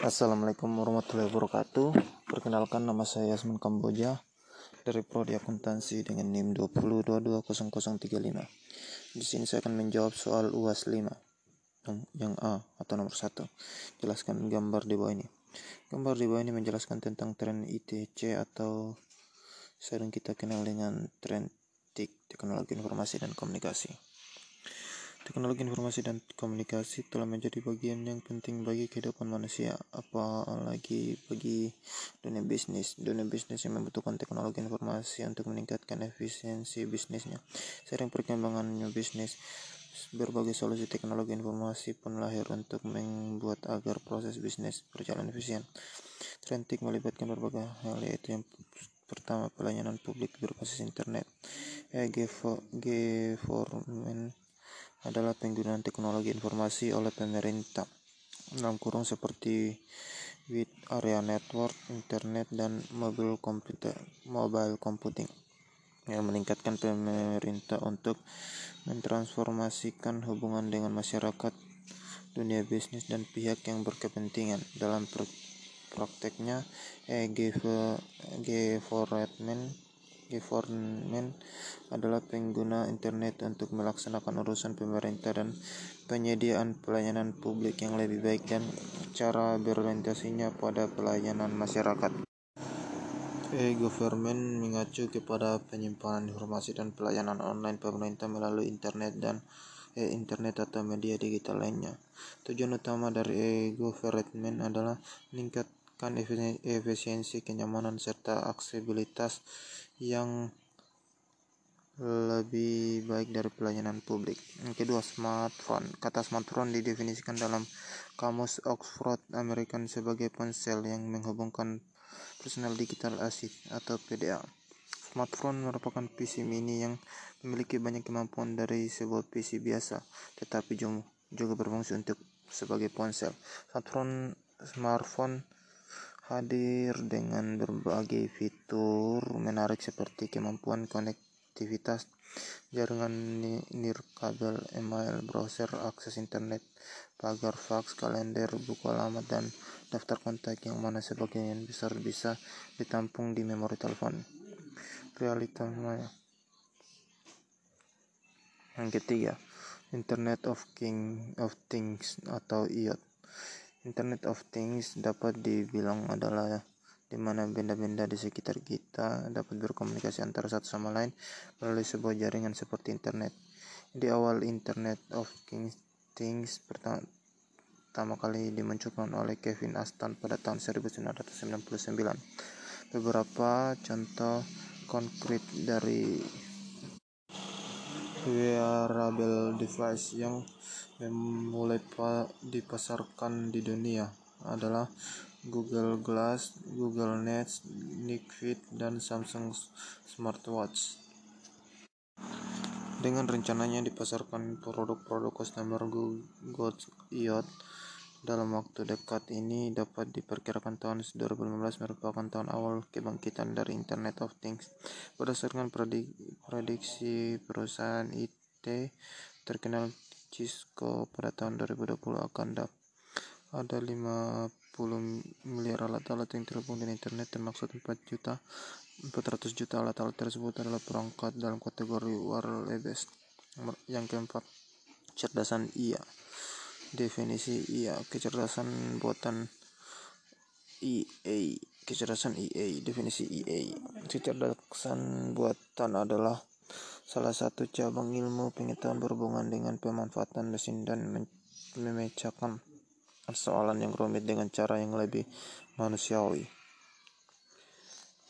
Assalamualaikum warahmatullahi wabarakatuh. Perkenalkan nama saya Yasmin Kamboja dari Prodi Akuntansi dengan NIM 20220035. Di sini saya akan menjawab soal UAS 5 yang, A atau nomor 1. Jelaskan gambar di bawah ini. Gambar di bawah ini menjelaskan tentang tren ITC atau sering kita kenal dengan tren TIK, teknologi informasi dan komunikasi. Teknologi informasi dan komunikasi telah menjadi bagian yang penting bagi kehidupan manusia, apalagi bagi dunia bisnis. Dunia bisnis yang membutuhkan teknologi informasi untuk meningkatkan efisiensi bisnisnya. Sering perkembangannya bisnis, berbagai solusi teknologi informasi pun lahir untuk membuat agar proses bisnis berjalan efisien. Trentik melibatkan berbagai hal yaitu yang pertama pelayanan publik berbasis internet, e-government adalah penggunaan teknologi informasi oleh pemerintah dalam kurung seperti with area network, internet, dan mobile computer, mobile computing yang meningkatkan pemerintah untuk mentransformasikan hubungan dengan masyarakat, dunia bisnis, dan pihak yang berkepentingan dalam prakteknya e-government government adalah pengguna internet untuk melaksanakan urusan pemerintah dan penyediaan pelayanan publik yang lebih baik dan cara berorientasinya pada pelayanan masyarakat. E-government mengacu kepada penyimpanan informasi dan pelayanan online pemerintah melalui internet dan e-internet atau media digital lainnya. Tujuan utama dari e-government adalah meningkatkan efisiensi, kenyamanan, serta aksesibilitas yang lebih baik dari pelayanan publik. Yang kedua, smartphone. Kata smartphone didefinisikan dalam kamus Oxford American sebagai ponsel yang menghubungkan personal digital asik atau PDA. Smartphone merupakan PC mini yang memiliki banyak kemampuan dari sebuah PC biasa, tetapi juga berfungsi untuk sebagai ponsel. Smartphone smartphone hadir dengan berbagai fitur menarik seperti kemampuan konektivitas jaringan nirkabel, email, browser, akses internet, pagar fax, kalender, buku alamat, dan daftar kontak yang mana sebagian besar bisa ditampung di memori telepon. Realita maya. Yang ketiga, Internet of King of Things atau IoT. Internet of Things dapat dibilang adalah di mana benda-benda di sekitar kita dapat berkomunikasi antara satu sama lain melalui sebuah jaringan seperti internet. Di awal Internet of Things, Things pertama, kali dimunculkan oleh Kevin Aston pada tahun 1999. Beberapa contoh konkret dari wearable device yang mulai dipasarkan di dunia adalah Google Glass, Google Nest, Nick Fit, dan Samsung Smartwatch. Dengan rencananya dipasarkan produk-produk customer Google IoT dalam waktu dekat ini dapat diperkirakan tahun 2015 merupakan tahun awal kebangkitan dari Internet of Things. Berdasarkan prediksi perusahaan IT terkenal Cisco pada tahun 2020 akan ada 50 miliar alat-alat yang terhubung dengan internet termaksud 4 juta 400 juta alat-alat tersebut adalah perangkat dalam kategori wireless yang keempat cerdasan IA definisi IA kecerdasan buatan EA kecerdasan EA definisi EA kecerdasan buatan adalah salah satu cabang ilmu pengetahuan berhubungan dengan pemanfaatan mesin dan memecahkan persoalan yang rumit dengan cara yang lebih manusiawi.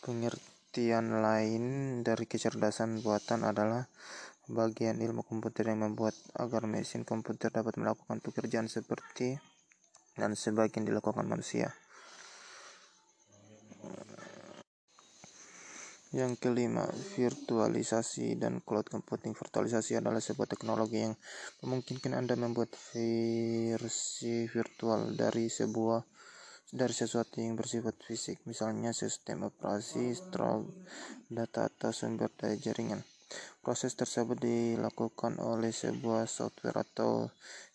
Pengertian lain dari kecerdasan buatan adalah bagian ilmu komputer yang membuat agar mesin komputer dapat melakukan pekerjaan seperti dan sebagian dilakukan manusia. Yang kelima, virtualisasi dan cloud computing. Virtualisasi adalah sebuah teknologi yang memungkinkan Anda membuat versi virtual dari sebuah dari sesuatu yang bersifat fisik, misalnya sistem operasi, stroke, data atau sumber daya jaringan. Proses tersebut dilakukan oleh sebuah software atau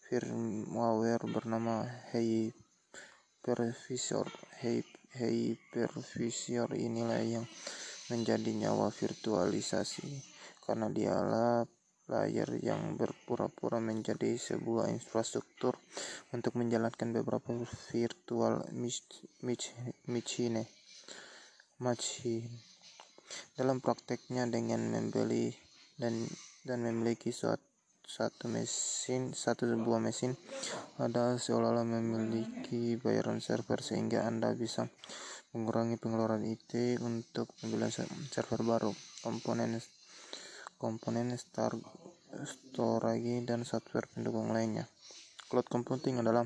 firmware bernama hypervisor. Hypervisor inilah yang menjadi nyawa virtualisasi karena dialah layar yang berpura-pura menjadi sebuah infrastruktur untuk menjalankan beberapa virtual machine. machine. Dalam prakteknya dengan membeli dan dan memiliki suatu satu mesin satu sebuah mesin ada seolah-olah memiliki bayaran server sehingga Anda bisa mengurangi pengeluaran IT untuk pembelian server baru. Komponen komponen star, storage dan software pendukung lainnya. Cloud computing adalah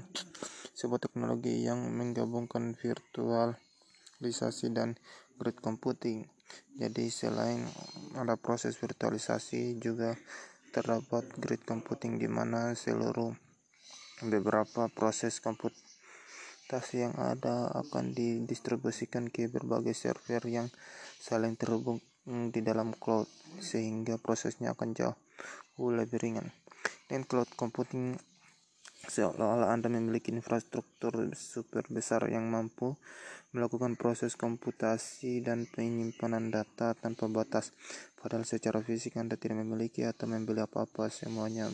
sebuah teknologi yang menggabungkan virtualisasi dan grid computing jadi selain ada proses virtualisasi juga terdapat grid computing di mana seluruh beberapa proses komputasi yang ada akan didistribusikan ke berbagai server yang saling terhubung di dalam cloud sehingga prosesnya akan jauh lebih ringan. Dengan cloud computing seolah-olah Anda memiliki infrastruktur super besar yang mampu melakukan proses komputasi dan penyimpanan data tanpa batas. Padahal secara fisik Anda tidak memiliki atau membeli apa-apa, semuanya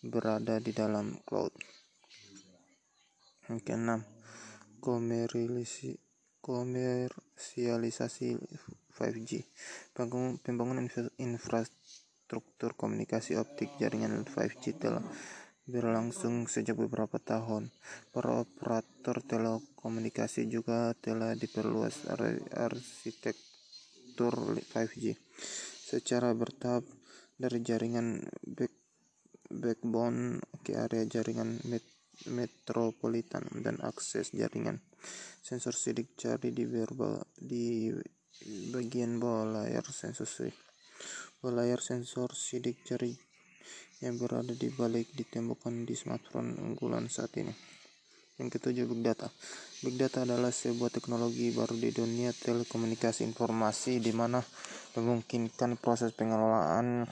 berada di dalam cloud. Yang keenam, komersialisasi 5G. Pembangunan infrastruktur komunikasi optik jaringan 5G telah berlangsung sejak beberapa tahun. Para operator telekomunikasi juga telah diperluas arsitektur 5G secara bertahap dari jaringan back, backbone ke area jaringan met, metropolitan dan akses jaringan sensor sidik jari di, di bagian bawah layar sensor sidik. Bawah layar sensor sidik jari yang berada di balik ditemukan di smartphone unggulan saat ini. Yang ketujuh, Big Data. Big Data adalah sebuah teknologi baru di dunia telekomunikasi informasi di mana memungkinkan proses pengelolaan,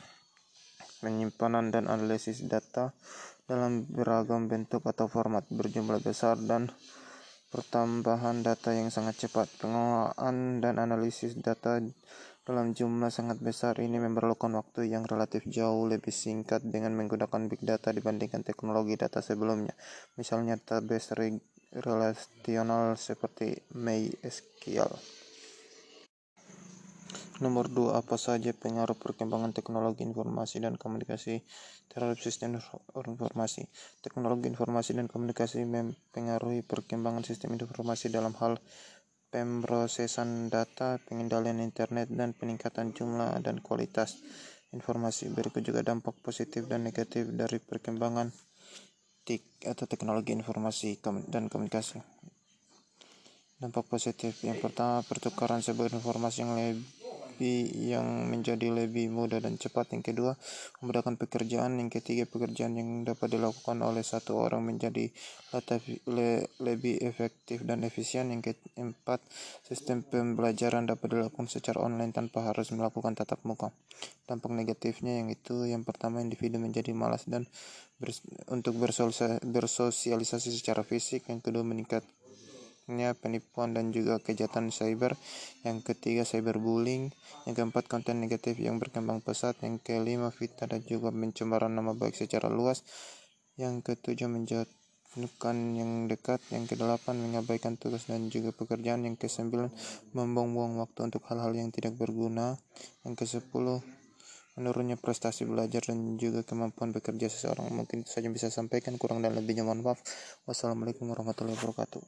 penyimpanan, dan analisis data dalam beragam bentuk atau format berjumlah besar dan pertambahan data yang sangat cepat. Pengelolaan dan analisis data dalam jumlah sangat besar ini memerlukan waktu yang relatif jauh lebih singkat dengan menggunakan big data dibandingkan teknologi data sebelumnya, misalnya database relasional seperti MySQL. Nomor 2. Apa saja pengaruh perkembangan teknologi informasi dan komunikasi terhadap sistem informasi? Teknologi informasi dan komunikasi mempengaruhi perkembangan sistem informasi dalam hal pemrosesan data, pengendalian internet, dan peningkatan jumlah dan kualitas informasi. Berikut juga dampak positif dan negatif dari perkembangan TIK atau teknologi informasi dan komunikasi. Dampak positif yang pertama, pertukaran sebuah informasi yang lebih yang menjadi lebih mudah dan cepat. Yang kedua, memudahkan pekerjaan. Yang ketiga, pekerjaan yang dapat dilakukan oleh satu orang menjadi lebih efektif dan efisien. Yang keempat, sistem pembelajaran dapat dilakukan secara online tanpa harus melakukan tatap muka. Dampak negatifnya yang itu yang pertama individu menjadi malas dan untuk bersosialisasi secara fisik. Yang kedua, meningkat penipuan dan juga kejahatan cyber. Yang ketiga, cyberbullying. Yang keempat, konten negatif yang berkembang pesat. Yang kelima, fitnah dan juga pencemaran nama baik secara luas. Yang ketujuh, menjatuhkan yang dekat. Yang kedelapan, mengabaikan tugas dan juga pekerjaan. Yang kesembilan, membuang-buang waktu untuk hal-hal yang tidak berguna. Yang kesepuluh, menurunnya prestasi belajar dan juga kemampuan bekerja seseorang. Mungkin itu saja bisa sampaikan, kurang dan lebihnya mohon maaf. Wassalamualaikum warahmatullahi wabarakatuh.